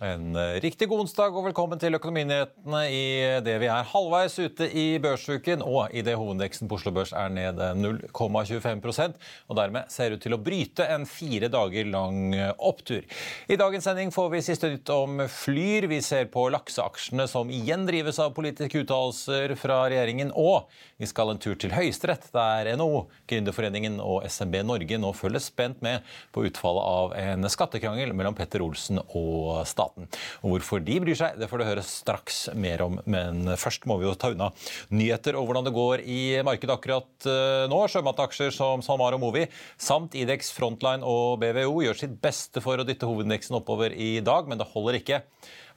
En eh, riktig god onsdag og velkommen til Økonominyhetene i det vi er halvveis ute i børsuken, og i det hovedindeksen på Oslo Børs er ned 0,25% og dermed ser ut til å bryte en fire dager lang eh, opptur. I dagens sending får vi siste nytt om Flyr. Vi ser på lakseaksjene som igjen drives av politiske uttalelser fra regjeringen, og vi skal en tur til Høyesterett, der NHO, Gründerforeningen og SMB Norge nå følger spent med på utfallet av en skattekrangel mellom Petter Olsen og staten staten. Og Hvorfor de bryr seg, det får du høre straks mer om. Men først må vi jo ta unna nyheter og hvordan det går i markedet akkurat eh, nå. Sjømataksjer som SalMar og Movi samt Idex, Frontline og BVO gjør sitt beste for å dytte hovedindeksen oppover i dag, men det holder ikke.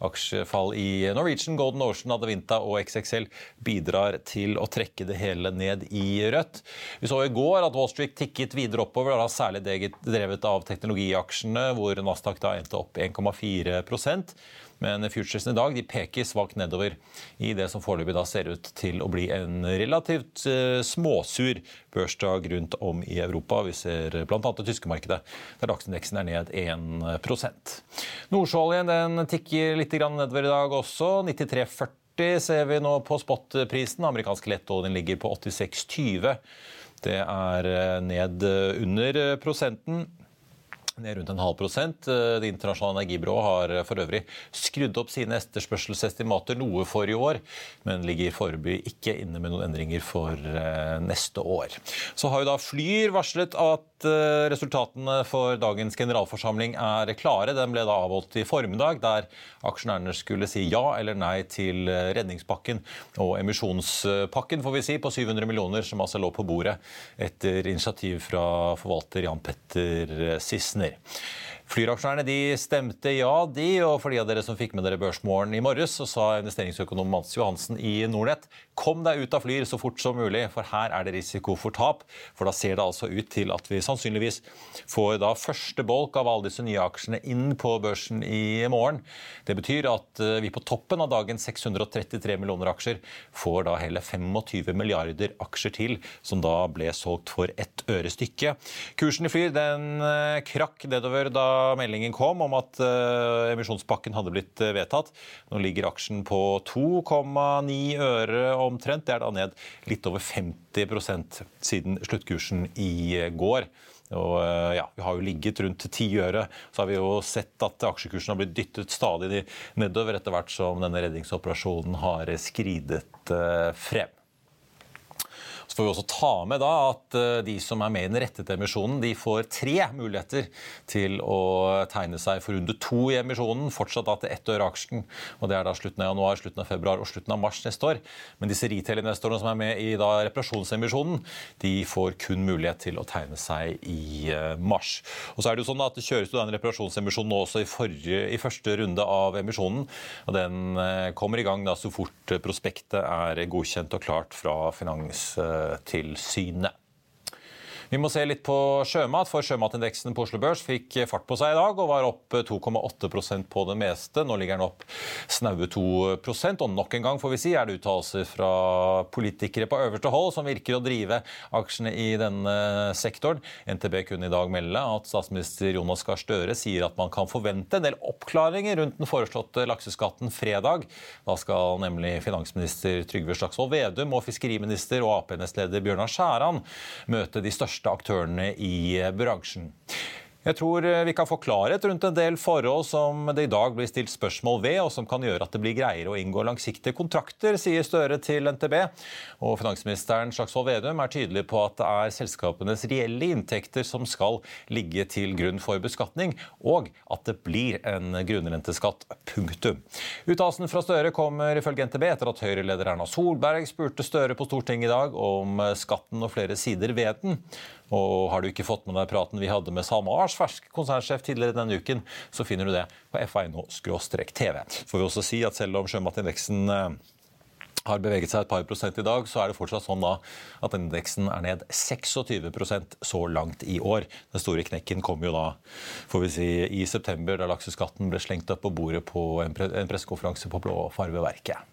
Aksjefall i Norwegian, Golden Ocean, Adevinta og XXL bidrar til å trekke det hele ned i rødt. Vi så i går at Wall Street tikket videre oppover, da særlig drevet av teknologiaksjene, hvor Nasdaq da endte opp 1,4 men futuresene i dag de peker svakt nedover i det som foreløpig ser ut til å bli en relativt uh, småsur børsdag rundt om i Europa. Vi ser bl.a. det tyske markedet, der dagsindeksen er ned 1% Nordsjøoljen den tikker litt nedover i dag også. 93,40 ser vi nå på spotprisen. Amerikanske lettoljen ligger på 86,20. Det er eh, ned under prosenten ned rundt en halv prosent. Eh, det internasjonale energibyrået har for øvrig skrudd opp sine etterspørselsestimater noe for i år, men ligger foreløpig ikke inne med noen endringer for eh, neste år. Så har jo da Flyr varslet at Eh, resultatene for dagens generalforsamling er klare. Den ble da avholdt i formiddag, der aksjonærene skulle si ja eller nei til eh, redningspakken og emisjonspakken får vi si, på 700 millioner, som altså lå på bordet etter initiativ fra forvalter Jan Petter Sissener. Flyraksjonærene de stemte ja, de. Og for de av dere som fikk med dere Børsmorgen i morges, så sa investeringsøkonom Mats Johansen i Nordnett kom deg ut av Flyr så fort som mulig, for her er det risiko for tap. For da ser det altså ut til at vi sannsynligvis får da første bolk av alle disse nye aksjene inn på børsen i morgen. Det betyr at eh, vi på toppen av dagens 633 millioner aksjer får da hele 25 milliarder aksjer til, som da ble solgt for ett øre stykket. Kursen i Flyr den eh, krakk nedover da meldingen kom om at uh, emisjonspakken hadde blitt uh, vedtatt. Nå ligger aksjen på 2,9 øre omtrent. Det er da ned litt over 50 siden sluttkursen i uh, går. Og, ja, vi har jo ligget rundt 10 øre. Så har vi jo sett at aksjekursen har blitt dyttet stadig nedover etter hvert som denne redningsoperasjonen har skridet frem. Så får vi også ta med da at eh, de som er med i den rettede emisjonen, de får tre muligheter til å tegne seg for runde to i emisjonen. Fortsatt da til ett øre aksjen. og Det er da slutten av januar, slutten av februar og slutten av mars neste år. Men disse retail-investorene som er med i da reparasjonsemisjonen, de får kun mulighet til å tegne seg i eh, mars. Og så er det jo sånn at det kjøres jo den reparasjonsemisjonen nå også i, forrige, i første runde av emisjonen. og Den eh, kommer i gang da så fort prospektet er godkjent og klart fra finans tilsynet. Vi må se litt på sjømat, for sjømatindeksen på Oslo Børs fikk fart på seg i dag og var opp 2,8% på det meste. Nå ligger den opp snaue 2% og nok en gang får vi si, er det uttalelser fra politikere på øverste hold som virker å drive aksjene i denne sektoren. NTB kunne i dag melde at statsminister Jonas Gahr Støre sier at man kan forvente en del oppklaringer rundt den foreslåtte lakseskatten fredag. Da skal nemlig finansminister Trygve Slagsvold Vedum og fiskeriminister og Ap-nestleder Bjørnar Skjæran møte de største største aktørene i bransjen. Jeg tror eh, vi kan få klarhet rundt en del forhold som det i dag blir stilt spørsmål ved, og som kan gjøre at det blir greiere å inngå langsiktige kontrakter, sier Støre til NTB. Og finansministeren Slagsvold Vedum er tydelig på at det er selskapenes reelle inntekter som skal ligge til grunn for beskatning, og at det blir en grunnrenteskatt. Punktum. Uttalelsen fra Støre kommer ifølge NTB etter at Høyre-leder Erna Solberg spurte Støre på Stortinget i dag om skatten og flere sider ved den. Og har du ikke fått med deg praten vi hadde med SalMars Fersk, konsernsjef tidligere denne uken, så finner du det på fino-tv. Får vi også si at selv om sjømatindeksen eh, har beveget seg et par prosent i dag, så er det fortsatt sånn da at indeksen er ned 26% så langt i år. Den store knekken kom jo da får vi si, i september, da lakseskatten ble slengt opp på bordet på en, pressekonferanse på Blå farveverket.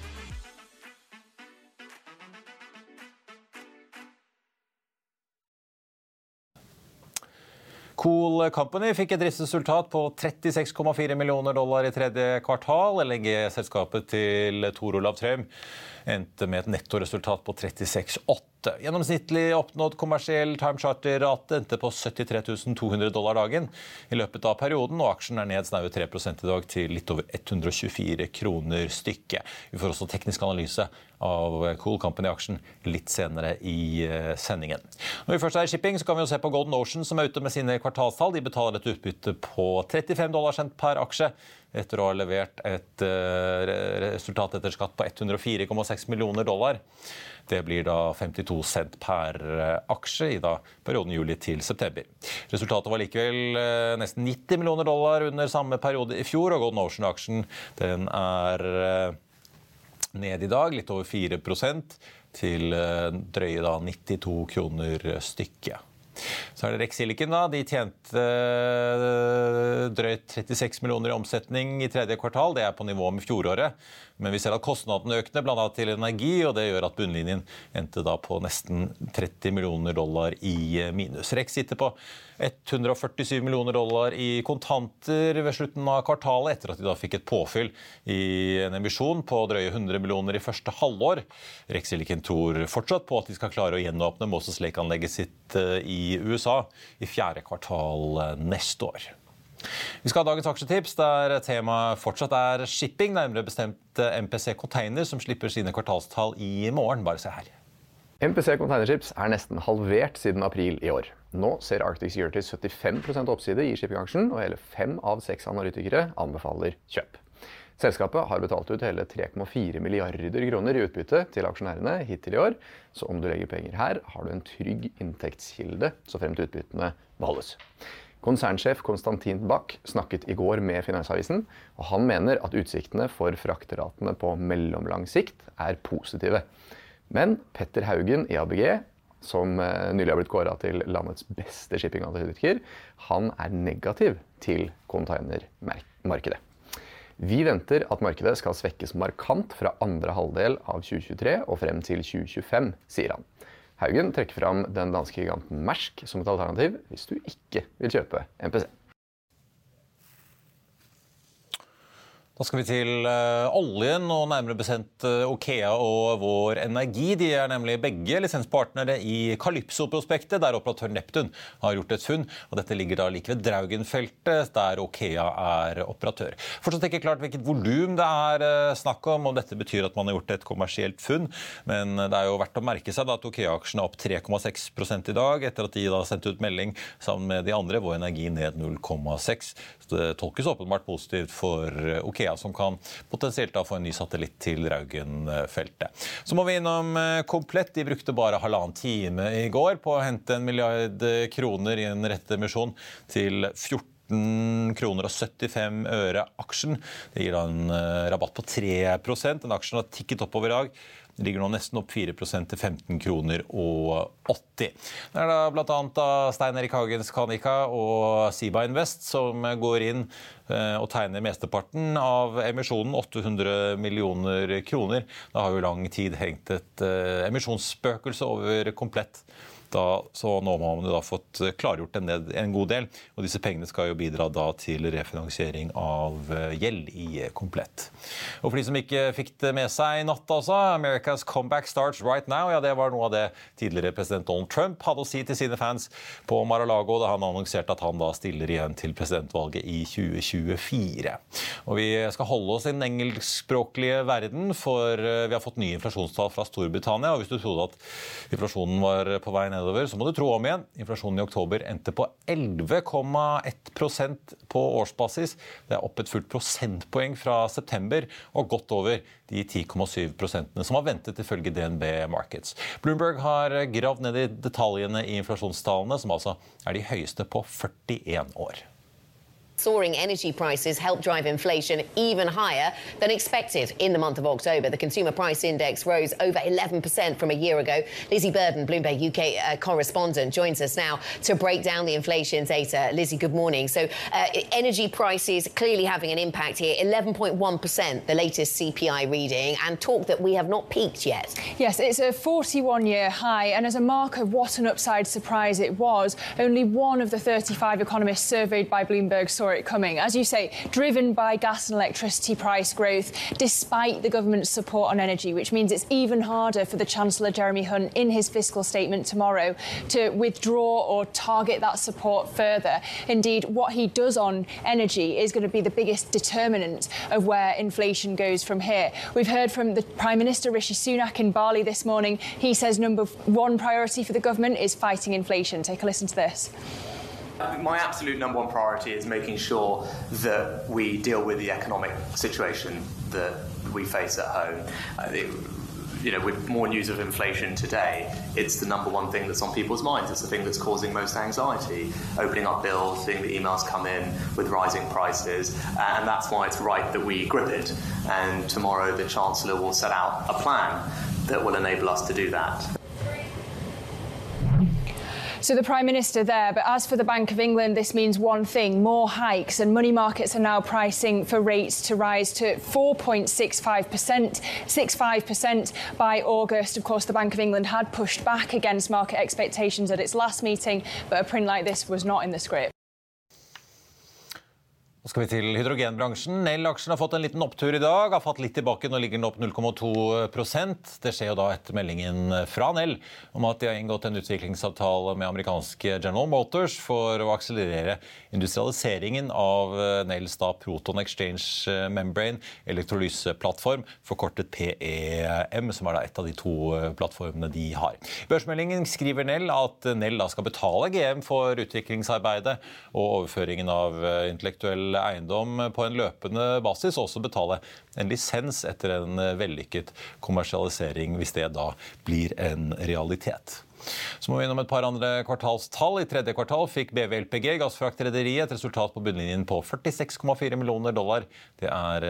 Cool Company fikk et driftsresultat på 36,4 millioner dollar i tredje kvartal. LNG-selskapet til Tor Olav Trøim endte med et nettoresultat på 36,8 Gjennomsnittlig oppnådd kommersiell time charter-rate endte på 73 200 dollar dagen i løpet av perioden, og aksjen er ned snaue 3 i dag til litt over 124 kroner stykket. Vi får også teknisk analyse av Cool Company-aksjen litt senere i eh, sendingen. Når vi først er i shipping, så kan vi jo se på Golden Ocean, som er ute med sine kvartalstall. De betaler et utbytte på 35 dollar cent per aksje etter å ha levert et eh, resultat etter skatt på 104,6 millioner dollar. Det blir da 52 cent per eh, aksje i da perioden juli til september. Resultatet var likevel eh, nesten 90 millioner dollar under samme periode i fjor, og Golden Ocean-aksjen er ned i dag, litt over 4 til drøye da 92 kroner stykket. Så er det Rex Silicon. De tjente drøyt 36 millioner i omsetning i tredje kvartal. Det er på nivå med fjoråret. Men vi ser at kostnadene økte, bl.a. til energi, og det gjør at bunnlinjen endte da på nesten 30 millioner dollar i minus. Rex sitter på 147 millioner dollar i kontanter ved slutten av kvartalet, etter at de da fikk et påfyll i en emisjon på drøye 100 millioner i første halvår. Rex Silicon tror fortsatt på at de skal klare å gjenåpne Moses Lake-anlegget sitt eh, i USA i fjerde kvartal eh, neste år. Vi skal ha dagens aksjetips, der temaet fortsatt er shipping. Nærmere bestemt eh, MPC Container, som slipper sine kvartalstall i morgen. Bare se her. MPC Containerships er nesten halvert siden april i år. Nå ser Arctic Securities 75% oppside i shippingaksjen, og hele fem av seks analytikere anbefaler kjøp. Selskapet har betalt ut hele 3,4 milliarder kroner i utbytte til aksjonærene hittil i år, så om du legger penger her, har du en trygg inntektskilde så fremt utbyttene beholdes. Konsernsjef Konstantin Bach snakket i går med Finansavisen, og han mener at utsiktene for frakteratene på mellomlang sikt er positive. Men Petter Haugen i ABG, som eh, nylig har blitt kåra til landets beste shippinganalytiker, han er negativ til containermarkedet. Vi venter at markedet skal svekkes markant fra andre halvdel av 2023 og frem til 2025, sier han. Haugen trekker fram den danske giganten Mersk som et alternativ hvis du ikke vil kjøpe MPC. Da skal vi til uh, oljen, og nærmere bestemt uh, Okea og Vår Energi. De er nemlig begge lisenspartnere i Calypso-prospektet, der operatør Neptun har gjort et funn. og Dette ligger da like ved Draugen-feltet, der Okea er operatør. Fortsatt ikke klart hvilket volum det er uh, snakk om, og dette betyr at man har gjort et kommersielt funn. Men det er jo verdt å merke seg at Okea-aksjen er opp 3,6 i dag, etter at de da sendte ut melding sammen med de andre. Vår Energi ned 0,6. Det tolkes åpenbart positivt for Okea som kan potensielt da få en ny satellitt til Raugen-feltet. Så må vi innom eh, Komplett. De brukte bare halvannen time i går på å hente en milliard kroner i en rettemisjon til 14 kroner og 75 øre aksjen. Det gir da en eh, rabatt på 3% Den aksjen har tikket oppover i dag. Ligger nå nesten opp 4% til 15 kroner og 80. Det er da bl.a. Stein Erik Hagens Kanika og Siba Invest som går inn eh, og tegner mesteparten av emisjonen, 800 millioner kroner. Det har jo lang tid hengt et eh, emisjonsspøkelse over Komplett da, så nå har man jo da fått klargjort en, en, god del. Og disse pengene skal jo bidra da til refinansiering av eh, gjeld i Komplett. Og for de som ikke fikk det med seg i natt, altså, America's comeback starts right now. Ja, det var noe av det tidligere president Donald Trump hadde å si til sine fans på Mar-a-Lago da han annonserte at han da stiller igjen til presidentvalget i 2024. 2024. Og vi skal holde oss i den engelskspråklige verden, for eh, vi har fått nye inflasjonstall fra Storbritannia. og Hvis du trodde at inflasjonen var på vei nedover, så må du tro om igjen. Inflasjonen i oktober endte på 11,1% på årsbasis. Det er opp et fullt prosentpoeng fra september, og godt over de 10,7 prosentene som har ventet, ifølge DNB Markets. Bloomberg har gravd ned i detaljene i inflasjonstallene, som altså er de høyeste på 41 år. Soaring energy prices helped drive inflation even higher than expected in the month of October. The consumer price index rose over 11% from a year ago. Lizzie Burden, Bloomberg UK uh, correspondent, joins us now to break down the inflation data. Lizzie, good morning. So, uh, energy prices clearly having an impact here 11.1%, the latest CPI reading, and talk that we have not peaked yet. Yes, it's a 41 year high, and as a mark of what an upside surprise it was, only one of the 35 economists surveyed by Bloomberg saw it coming. As you say, driven by gas and electricity price growth, despite the government's support on energy, which means it's even harder for the Chancellor Jeremy Hunt in his fiscal statement tomorrow to withdraw or target that support further. Indeed, what he does on energy is going to be the biggest determinant of where inflation goes from here. We've heard from the Prime Minister Rishi Sunak in Bali this morning. He says number one priority for the government is fighting inflation. Take a listen to this. My absolute number one priority is making sure that we deal with the economic situation that we face at home. Uh, you know, with more news of inflation today, it's the number one thing that's on people's minds. It's the thing that's causing most anxiety. Opening up bills, seeing the emails come in with rising prices, and that's why it's right that we grip it. And tomorrow, the Chancellor will set out a plan that will enable us to do that. So the Prime Minister there, but as for the Bank of England, this means one thing more hikes, and money markets are now pricing for rates to rise to 4.65%, 65% by August. Of course, the Bank of England had pushed back against market expectations at its last meeting, but a print like this was not in the script. Nå skal vi til hydrogenbransjen. Nell-aksjen har fått en liten opptur i dag. Har fått litt tilbake, nå ligger den opp 0,2% Det skjer jo da etter meldingen fra Nell om at de har inngått en utviklingsavtale med amerikanske General Motors for å akselerere industrialiseringen av Nells da Proton Exchange Membrane elektrolyseplattform, forkortet PEM, som er da et av de to plattformene de har. Børsmeldingen skriver Nell at Nell da skal betale GM for utviklingsarbeidet og overføringen av intellektuell eiendom på en løpende basis, og også betale en lisens etter en vellykket kommersialisering, hvis det da blir en realitet. Så må vi innom et par andre kvartalstall. I tredje kvartal fikk BV LPG, gassfraktrederiet, et resultat på bunnlinjen på 46,4 millioner dollar. Det er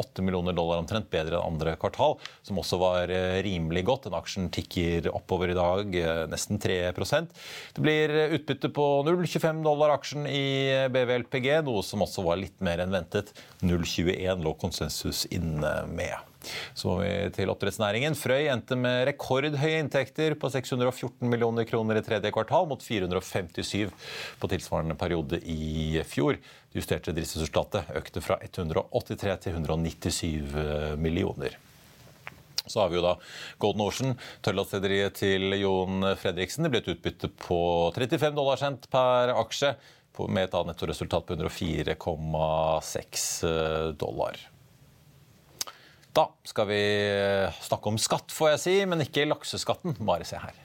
8 millioner dollar omtrent bedre enn andre kvartal, som også var rimelig godt. Den aksjen tikker oppover i dag, nesten 3% Det blir utbytte på 0,25 dollar aksjen i BV LPG, noe som også var litt mer enn ventet. 0,21 lå konsensus inne med. Så må vi til oppdrettsnæringen. Frøy endte med rekordhøye inntekter på 614 millioner kroner i tredje kvartal, mot 457 på tilsvarende periode i fjor. Det justerte driftsresultatet økte fra 183 til 197 millioner. Så har vi jo da Golden Ocean, tørrlastrederiet til Jon Fredriksen. Det ble et utbytte på 35 dollar cent per aksje, med et nettoresultat på 104,6 dollar. Da skal vi snakke om skatt, får jeg si, men ikke lakseskatten. Bare se her.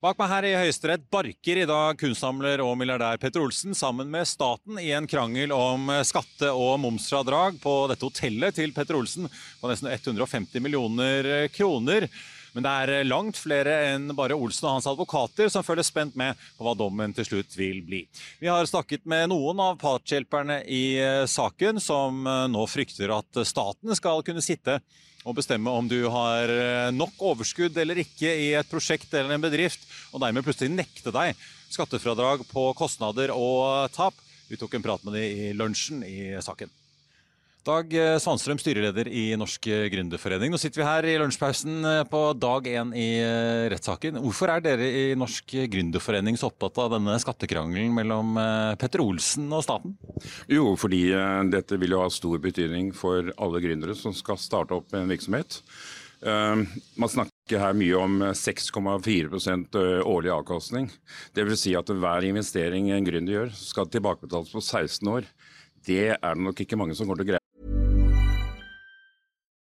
Bak meg her i Høyesterett barker i dag kunstsamler og milliardær Petter Olsen sammen med staten i en krangel om skatte- og momsfradrag på dette hotellet til Petter Olsen på nesten 150 millioner kroner. Men det er langt flere enn bare Olsen og hans advokater som følger spent med på hva dommen til slutt vil bli. Vi har snakket med noen av partshjelperne i saken, som nå frykter at staten skal kunne sitte og bestemme om du har nok overskudd eller ikke i et prosjekt eller en bedrift, og dermed plutselig nekte deg skattefradrag på kostnader og tap. Vi tok en prat med dem i lunsjen i saken. Dag Sandstrøm, styreleder i Norsk Gründerforening. Nå sitter vi her i lunsjpausen på dag én i rettssaken. Hvorfor er dere i Norsk Gründerforening så opptatt av denne skattekrangelen mellom Petter Olsen og staten? Jo, fordi dette vil jo ha stor betydning for alle gründere som skal starte opp en virksomhet. Man snakker her mye om 6,4% årlig avkastning. Dvs. Si at hver investering en gründer gjør, skal tilbakebetales på 16 år. Det er det nok ikke mange som kommer til å greie.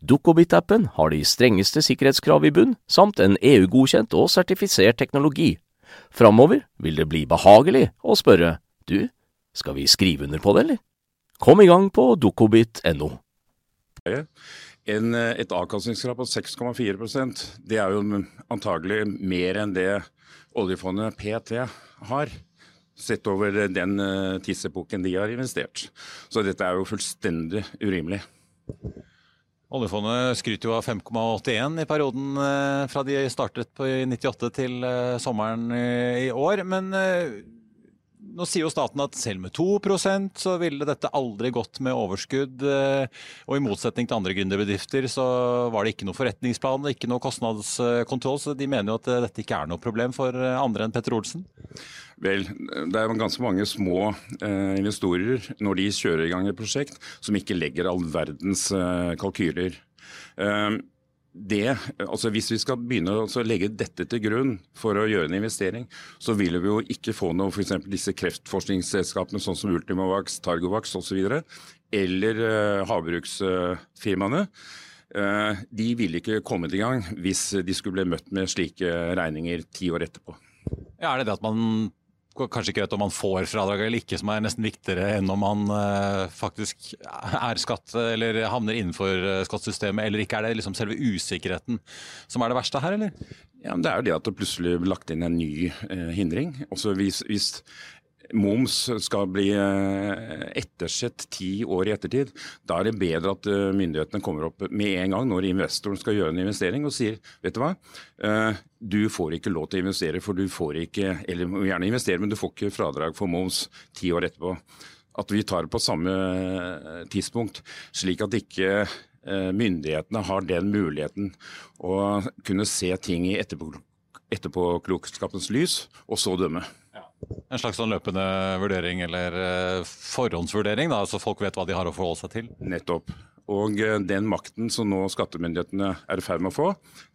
Dukkobit-appen har de strengeste sikkerhetskrav i bunn, samt en EU-godkjent og sertifisert teknologi. Framover vil det bli behagelig å spørre du, skal vi skrive under på det, eller? Kom i gang på dukkobit.no. Et avkastningskrav på 6,4% det er jo antagelig mer enn det oljefondet PT har. Sett over den eh, tidsepoken de har investert. Så dette er jo fullstendig urimelig. Oljefondet skryter jo av 5,81 i perioden eh, fra de startet på 98 til sommeren i år. Men nå sier jo staten at selv med 2% så ville dette aldri gått med overskudd. Eh, og i motsetning til andre gründerbedrifter så var det ikke noe forretningsplan og ikke noe kostnadskontroll. Så de mener jo at eh, dette ikke er noe problem for eh, andre enn Petter Olsen? Vel, det er ganske mange små eh, investorer når de kjører i gang et prosjekt, som ikke legger all verdens eh, kalkyler. Eh, det, altså Hvis vi skal begynne å legge dette til grunn for å gjøre en investering, så vil vi jo ikke få noe f.eks. disse kreftforskningsselskapene sånn som Ultimovax, Targovax osv. Eller uh, havbruksfirmaene. Uh, de ville ikke kommet i gang hvis de skulle bli møtt med slike regninger ti år etterpå. Ja, er det det at man kanskje ikke vet om man får fradrag eller ikke, som er nesten viktigere enn om man uh, faktisk er skatt eller havner innenfor uh, skattesystemet eller ikke. Er det liksom selve usikkerheten som er det verste her, eller? Ja, Det er jo det at det plutselig blir lagt inn en ny eh, hindring. Hvis, hvis moms skal bli eh, ettersett ti år i ettertid, da er det bedre at eh, myndighetene kommer opp med en gang når investoren skal gjøre en investering og sier vet du hva, eh, du får ikke lov til å investere, for du får ikke, eller må gjerne investere, men du får ikke fradrag for moms ti år etterpå. At vi tar det på samme tidspunkt, slik at ikke myndighetene har den muligheten å kunne se ting i etterpåklokskapens lys, og så dømme. En slags sånn løpende vurdering eller uh, forhåndsvurdering, da, så folk vet hva de har å forholde seg til? Nettopp. Og uh, den makten som nå skattemyndighetene er i ferd med å få,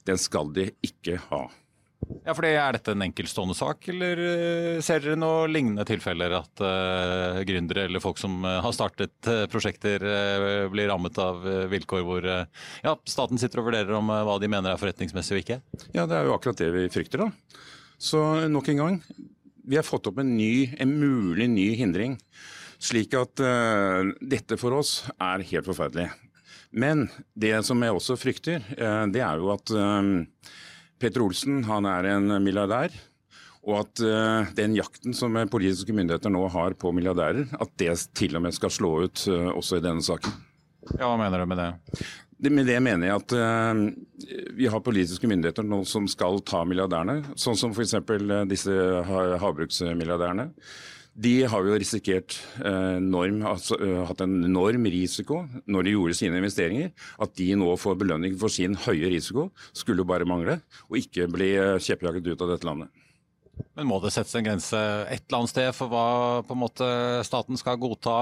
den skal de ikke ha. Ja, for Er dette en enkeltstående sak, eller uh, ser dere noen lignende tilfeller at uh, gründere eller folk som uh, har startet prosjekter, blir rammet av vilkår hvor ja, staten sitter og vurderer om hva de mener er forretningsmessig og ikke? Ja, det er jo akkurat det vi frykter, da. Så nok en gang, vi har fått opp en, ny, en mulig ny hindring. Slik at uh, dette for oss er helt forferdelig. Men det som jeg også frykter, uh, det er jo at uh, Petter Olsen han er en milliardær. Og at den jakten som politiske myndigheter nå har på milliardærer, at det til og med skal slå ut også i denne saken. Ja, Hva mener du med det? Med det mener jeg at uh, vi har politiske myndigheter nå som skal ta milliardærene. Sånn som f.eks. Eh, disse havbruksmilliardærene. De har jo risikert enorm, altså, uh, hatt en enorm risiko når de gjorde sine investeringer. At de nå får belønning for sin høye risiko, skulle jo bare mangle. Og ikke bli kjeppjaget ut av dette landet. Men må det settes en grense et eller annet sted for hva på en måte staten skal godta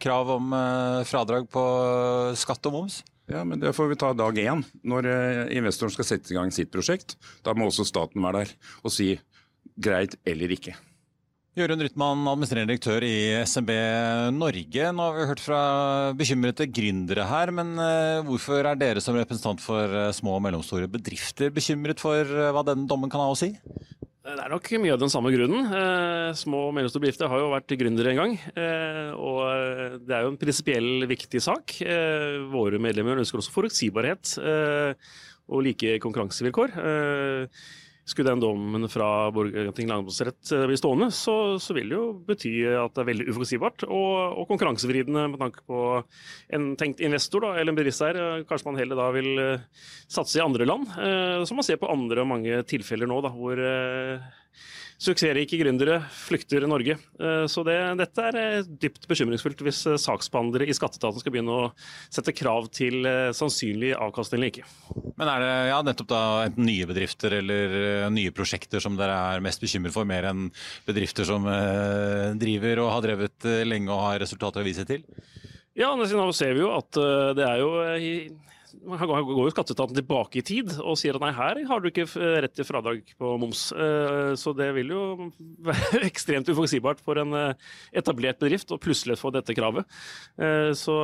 krav om fradrag på skatt og moms? Ja, men Det får vi ta dag én. Når investoren skal sette i gang sitt prosjekt, da må også staten være der og si greit eller ikke. Jørund Rytman, administrerende direktør i SMB Norge. Nå har vi hørt fra bekymrede gründere her, men hvorfor er dere som representant for små og mellomstore bedrifter bekymret for hva denne dommen kan ha å si? Det er nok mye av den samme grunnen. Eh, små og mellomstore bedrifter har jo vært gründere en gang. Eh, og det er jo en prinsipiell viktig sak. Eh, våre medlemmer ønsker også forutsigbarhet og like konkurransevilkår. Skulle den dommen fra Borgarting lagmannsrett eh, bli stående, så, så, vil det jo bety at det er veldig uforutsigbart og, og konkurransevridende med tanke på en tenkt investor da, eller en bedriftseier. Eh, kanskje man heller da vil satse i andre land. Så man ser på andre mange tilfeller nå da, hvor suksessrike gründere flykter Norge. Eh, så det, dette er eh, dypt bekymringsfullt hvis eh, saksbehandlere i skatteetaten skal begynne å sette krav til sannsynlig avkastning eller ikke. Men er det ja, nettopp da enten nye bedrifter eller nye prosjekter som dere er mest bekymret for, mer enn bedrifter som driver og har drevet lenge og har resultater å vise til? Ja, nå ser vi jo at det er jo her går jo skatteetaten tilbake i tid og sier at nei, her har du ikke rett til fradrag på moms. Eh, så det vil jo være ekstremt uforutsigbart for en eh, etablert bedrift å plutselig få dette kravet. Eh, så,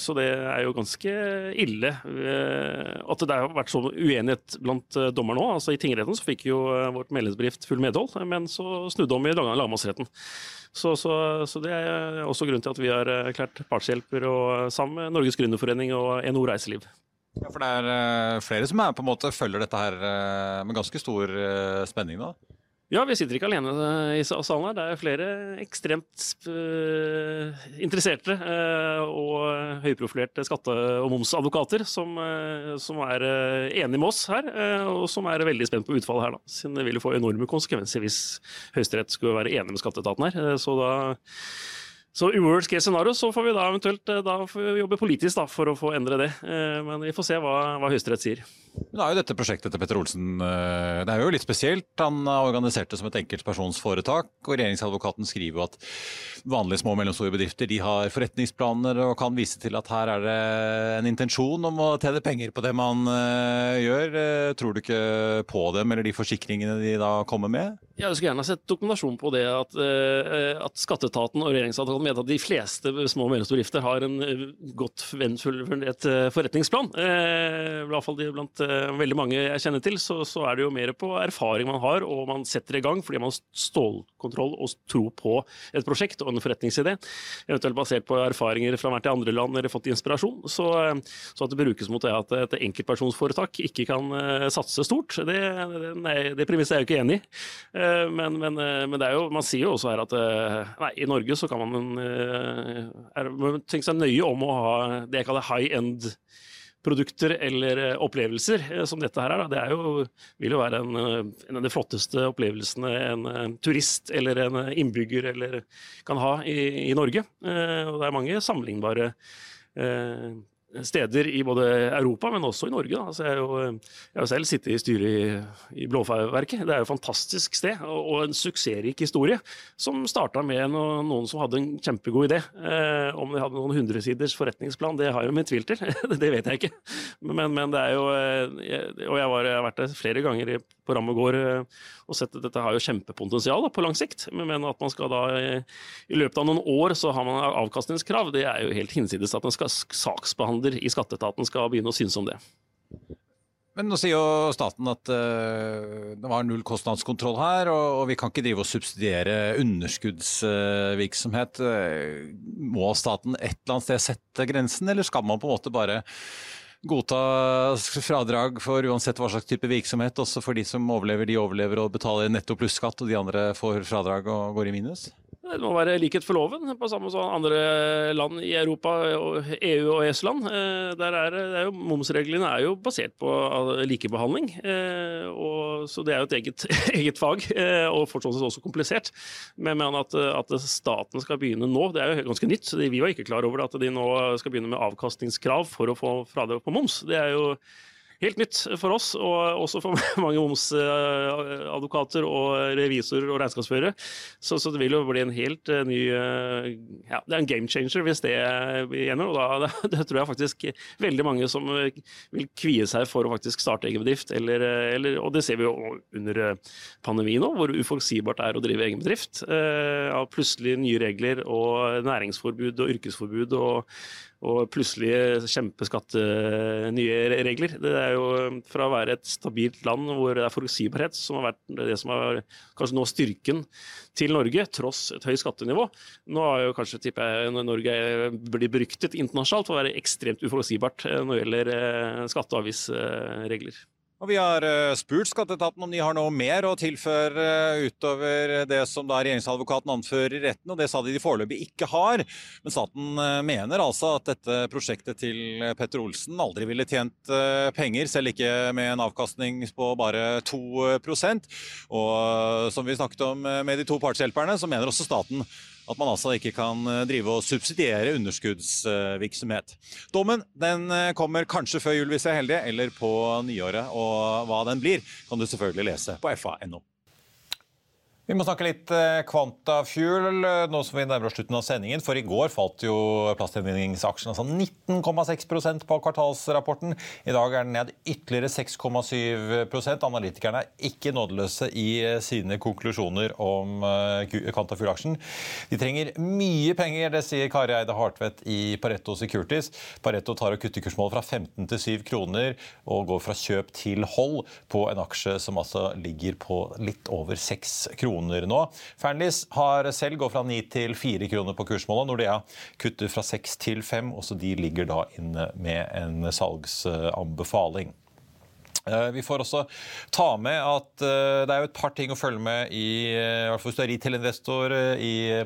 så, det er jo ganske ille at det har vært så uenighet blant dommerne òg. Altså, I tingretten så fikk jo vårt medlemsbedrift full medhold, men så snudde om i lagmannsretten. Så, så, så, det er også grunnen til at vi har erklært partshjelper og, sammen med Norges Gründerforening og NHO Reiseliv. Ja, For det er uh, flere som er på en måte følger dette her med ganske stor spenning? da? Ja, vi sitter ikke alene i salen her. Det er flere ekstremt uh, interesserte uh, og høyprofilerte skatte- og momsadvokater som, som er enige med oss her, og som er veldig spent på utfallet her. Da. Siden det vil få enorme konsekvenser hvis Høyesterett skulle være enig med skatteetaten her. Så da så i worst case scenario så får vi da eventuelt da får vi jobbe politisk da, for å få endre det. Men vi får se hva, hva Høyesterett sier. Det er jo dette prosjektet til Petter Olsen eh, det er jo litt spesielt. Han har organisert det som et enkeltpersonsforetak. og Regjeringsadvokaten skriver jo at vanlige små og mellomstore bedrifter de har forretningsplaner og kan vise til at her er det en intensjon om å tjene penger på det man eh, gjør. Eh, tror du ikke på dem eller de forsikringene de da kommer med? Jeg skulle gjerne sett dokumentasjon på det at, at skatteetaten og regjeringsadvokaten mener at de fleste små og mellomstore bedrifter har en godt vennfullt forretningsplan. I hvert fall blant veldig mange jeg kjenner til, så, så, er det jo mer på erfaring man har, og man setter i gang fordi man har stålkontroll og tro på et prosjekt og en forretningsidé. Eventuelt basert på erfaringer fra hvert andre land eller fått inspirasjon. Så, så, at det brukes mot det at et enkeltpersonsforetak ikke kan satse stort, det, nei, det premisset er jeg jo ikke enig i. Men, men, men, det er jo, man sier jo også her at nei, i Norge så kan man, tenke seg nøye om å ha det jeg kaller high end produkter eller eh, opplevelser eh, som dette her er. Det er jo, vil jo være en, eh, en, av de flotteste opplevelsene en turist eller en innbygger eller kan ha i, i Norge. Og det er mange sammenlignbare steder i både Europa, men også i Norge. Altså, jeg, jo, jeg har selv sittet i styret i, i Blåfarverket. Det er jo et fantastisk sted og, og en suksessrik historie, som starta med noen, noen som hadde en kjempegod idé. Eh, om de hadde noen hundresiders forretningsplan, det har jeg min tvil til. det vet jeg ikke. Men, men, det er jo eh, jeg, Og jeg, var, jeg, har vært der flere ganger på Rammegård eh, og sett at dette har jo kjempepotensial på lang sikt. Men at man skal da i løpet av noen år så har man avkastningskrav, det er jo helt hinsides at man skal saksbehandle saksbehandler i skatteetaten skal begynne å synes om det. Men nå sier jo staten at uh, det var null kostnadskontroll her, og, og, vi kan ikke drive og subsidiere underskuddsvirksomhet. Uh, må staten et eller annet sted sette grensen, eller skal man på en måte bare godta fradrag for uansett hva slags type virksomhet, også for de som overlever, de overlever og betaler netto pluss-skatt, og de andre får fradrag og går i minus? Det må være likhet for loven, på samme som andre land i Europa, EU og EØS-land. Eh, er, er momsreglene er jo basert på likebehandling. Eh, og, så det er jo et eget, eget fag, eh, og fortsatt også komplisert. Men, men at, at, staten skal begynne nå, det er jo ganske nytt. Vi var ikke klar over at de nå skal begynne med avkastningskrav for å få fradrag på moms. Det er jo helt nytt for oss, og også for mange momsadvokater og revisorer og regnskapsførere. Så, så, det vil jo bli en helt uh, ny uh, ja, Det er en game changer hvis det gjennom. Og da det, tror jeg faktisk veldig mange som vil kvie seg for å faktisk starte egen bedrift. Eller, eller, og det ser vi jo under pandemien nå, hvor uforutsigbart det er å drive egen bedrift. Av plutselig nye regler og næringsforbud og yrkesforbud. og og plutselig kjempeskatte nye regler. Det er jo fra å være et stabilt land hvor det er forutsigbarhet, som har vært det som har kanskje nå styrken til Norge, tross et høyt skattenivå. Nå har jo kanskje tipper jeg, Norge blir beryktet internasjonalt for å være ekstremt uforutsigbart når det gjelder eh, skatte- og avgiftsregler. Og Vi har eh, spurt skatteetaten om de har noe mer å tilføre eh, utover det som da regjeringsadvokaten anfører i retten, og det sa de de foreløpig ikke har. Men staten eh, mener altså at dette prosjektet til Petter Olsen aldri ville tjent penger, selv ikke med en avkastning på bare 2% Og som vi snakket om med de to partshjelperne, så mener også staten at man altså ikke kan eh, drive og subsidiere underskuddsvirksomhet. Dommen den eh, kommer kanskje før jul hvis jeg er heldig, eller på nyåret. Og hva den blir, kan du selvfølgelig lese på fa.no. Vi må snakke litt kvantafuel nå som vi nærmer oss slutten av sendingen. For i går falt jo plastgjenvinningsaksjen altså 19,6% på kvartalsrapporten. I dag er den ned ytterligere 6,7% Analytikerne er ikke nådeløse i eh, sine konklusjoner om eh, Quantafuel-aksjen. De trenger mye penger, det sier Kari Eide Hartvedt i Pareto Securities. Pareto tar og kutter kursmålet fra 15 til 7 kroner og går fra kjøp til hold på en aksje som altså ligger på litt over 6 kroner kroner nå. Fearnleys har selv gått fra 9 til 4 kroner på kursmålet. Nordea kutter fra 6 til 5. Også de ligger da inne med en salgsanbefaling. Eh, vi får også ta med at eh, det er jo et par ting å følge med i, eh, hvert fall hvis du er retail-investor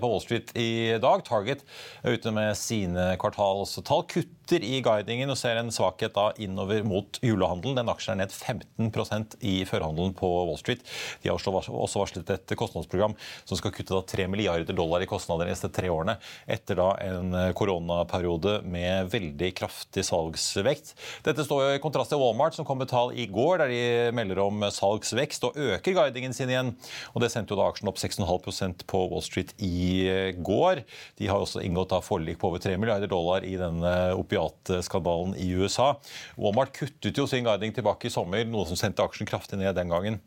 på Wall Street i dag. Target er ute med sine kvartalstall. Kutt kutter i guidingen og ser en svakhet da innover mot julehandelen. Den aksjen er ned 15% i førhandelen på Wall Street. De har også varslet et kostnadsprogram som skal kutte da 3 milliarder dollar i kostnader de neste tre årene, etter da en koronaperiode med veldig kraftig salgsvekt. Dette står jo i kontrast til Walmart, som kom med tall i går der de melder om salgsvekst og øker guidingen sin igjen. Og Det sendte jo da aksjen opp 6,5% på Wall Street i går. De har også inngått da forlik på over 3 milliarder dollar i denne opiatskandalen i USA. Walmart kuttet jo sin guiding tilbake i sommer, noe som sendte aksjen kraftig ned den gangen.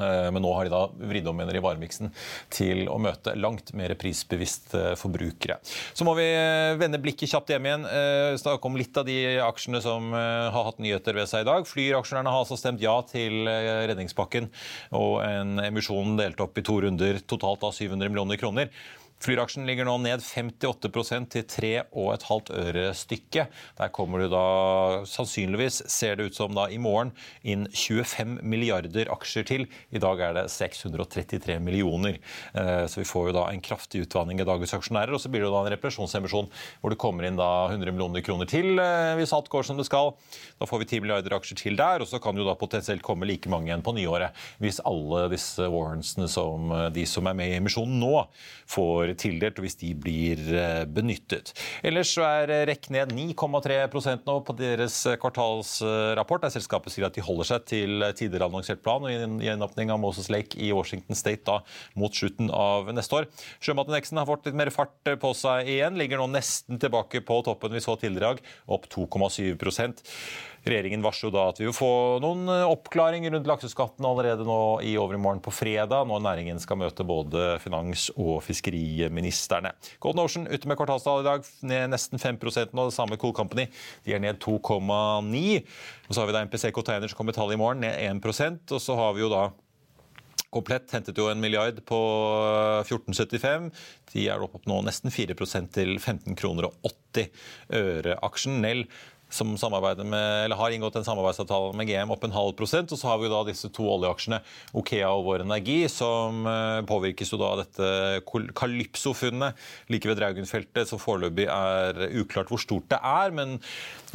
Eh, men nå har de da vridd om i varemiksen til å møte langt mer prisbevisste forbrukere. Så må vi eh, vende blikket kjapt hjem igjen. Eh, snakke om litt av de aksjene som har hatt nyheter ved seg i dag. Flyr-aksjonærene har altså stemt ja til redningspakken og en emisjon delt opp i to runder, totalt av 700 millioner kroner. Flyr-aksjen ligger nå ned 58% til 3,5 øre stykket. Der kommer du da sannsynligvis, ser det ut som da i morgen, inn 25 milliarder aksjer til. I dag er det 633 millioner. Eh, så vi får jo da en kraftig utvanning i dagens aksjonærer. Og så blir det da en reparasjonsemisjon hvor det kommer inn da 100 millioner kroner til eh, hvis alt går som det skal. Da får vi 10 milliarder aksjer til der, og så kan jo da potensielt komme like mange igjen på nyåret hvis alle disse warrantsene som eh, de som er med i emisjonen nå, får får tildelt, og hvis de blir eh, benyttet. Ellers så er REC ned 9,3% nå på deres kvartalsrapport, der selskapet sier at de holder seg til tidligere annonsert plan og gjenåpning av Moses Lake i Washington State da mot slutten av neste år. Sjømatindeksen har fått litt mer fart på seg igjen, ligger nå nesten tilbake på toppen vi så tidligere i dag, opp 2,7 Regjeringen varsler da at vi vil få noen eh, oppklaringer rundt lakseskatten allerede nå i overmorgen på fredag, når næringen skal møte både finans- og fiskeriministrene. Golden Ocean ute med kvartalstall i dag, ned nesten 5 nå. Det samme Cool Company, de er ned 2,9 Og Så har vi da MPC Container som kommer tall i morgen, ned 1% Og så har vi jo da Komplett hentet jo en milliard på 14,75. De er opp nå nesten 4% til 15 kroner og 80 øre aksjen. Nell som med, har inngått en samarbeidsavtale med GM opp en halv prosent. Og så har vi da disse to oljeaksjene, Okea og Vår Energi, som eh, påvirkes jo da av dette Calypso-funnet like ved Draugenfeltet, som foreløpig er uklart hvor stort det er. Men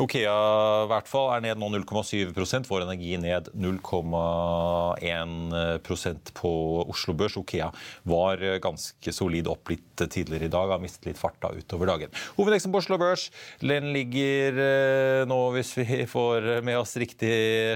Okea i hvert fall er ned nå 0,7 Vår Energi ned 0,1% på Oslo Børs. Okea var ganske solid opp litt tidligere i dag, har mistet litt fart da utover dagen. Hovedeksten på Oslo Børs den ligger eh, nå hvis vi får med oss riktig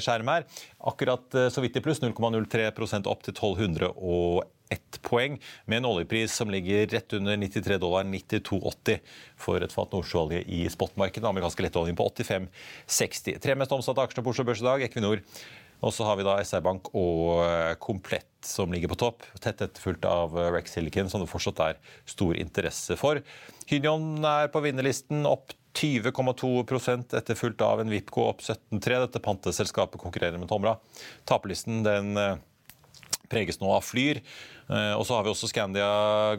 skjerm her. Akkurat så vidt i pluss, 0,03% opp til 1201 poeng, med en oljepris som ligger rett under 93 dollar, 92,80 for et fat nordsjøolje i spotmarkedet. Den amerikanske lettoljen på 85,60. Tre mest omsatte aksjene på Oslo Børs i dag, Equinor. Og så har vi da SR Bank og Komplett som ligger på topp, tett etterfulgt av Rex Silicon, som det fortsatt er stor interesse for. Hynion er på vinnerlisten, opp 20,2% etterfulgt av en Vipco opp 17,3. Dette panteselskapet konkurrerer med Tomra. Taperlisten den preges nå av Flyr. Og så har vi også Scandia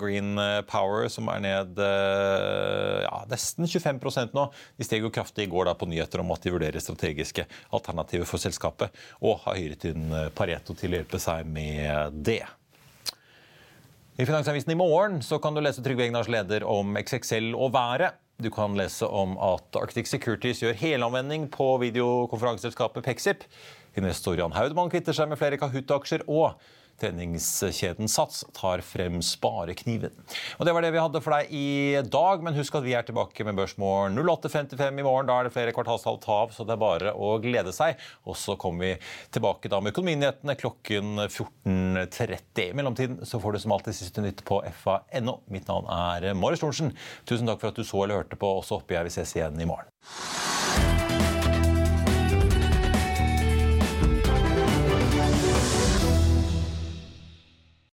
Green Power, som er ned ja, nesten 25% nå. De steg jo kraftig i går da på nyheter om at de vurderer strategiske alternativer for selskapet, og har hyret inn Pareto til å hjelpe seg med det. I Finansavisen i morgen så kan du lese Trygve Egnars leder om XXL og været. Du kan lese om at Arctic Securities gjør helomvending på videokonferanseselskapet Pexip. Investor Jan Haudmann kvitter seg med flere Kahoot-aksjer. Og treningskjeden Sats tar frem sparekniven. Og Det var det vi hadde for deg i dag, men husk at vi er tilbake med Børsmorgen 08.55 i morgen. Da er det flere kvartalstall ta av, så det er bare å glede seg. Og så kommer vi tilbake da med Økonominyhetene klokken 14.30. I mellomtiden så får du som alltid siste nytt på fa.no. Mitt navn er Marius Thorensen. Tusen takk for at du så eller hørte på, og så håper jeg vi ses igjen i morgen.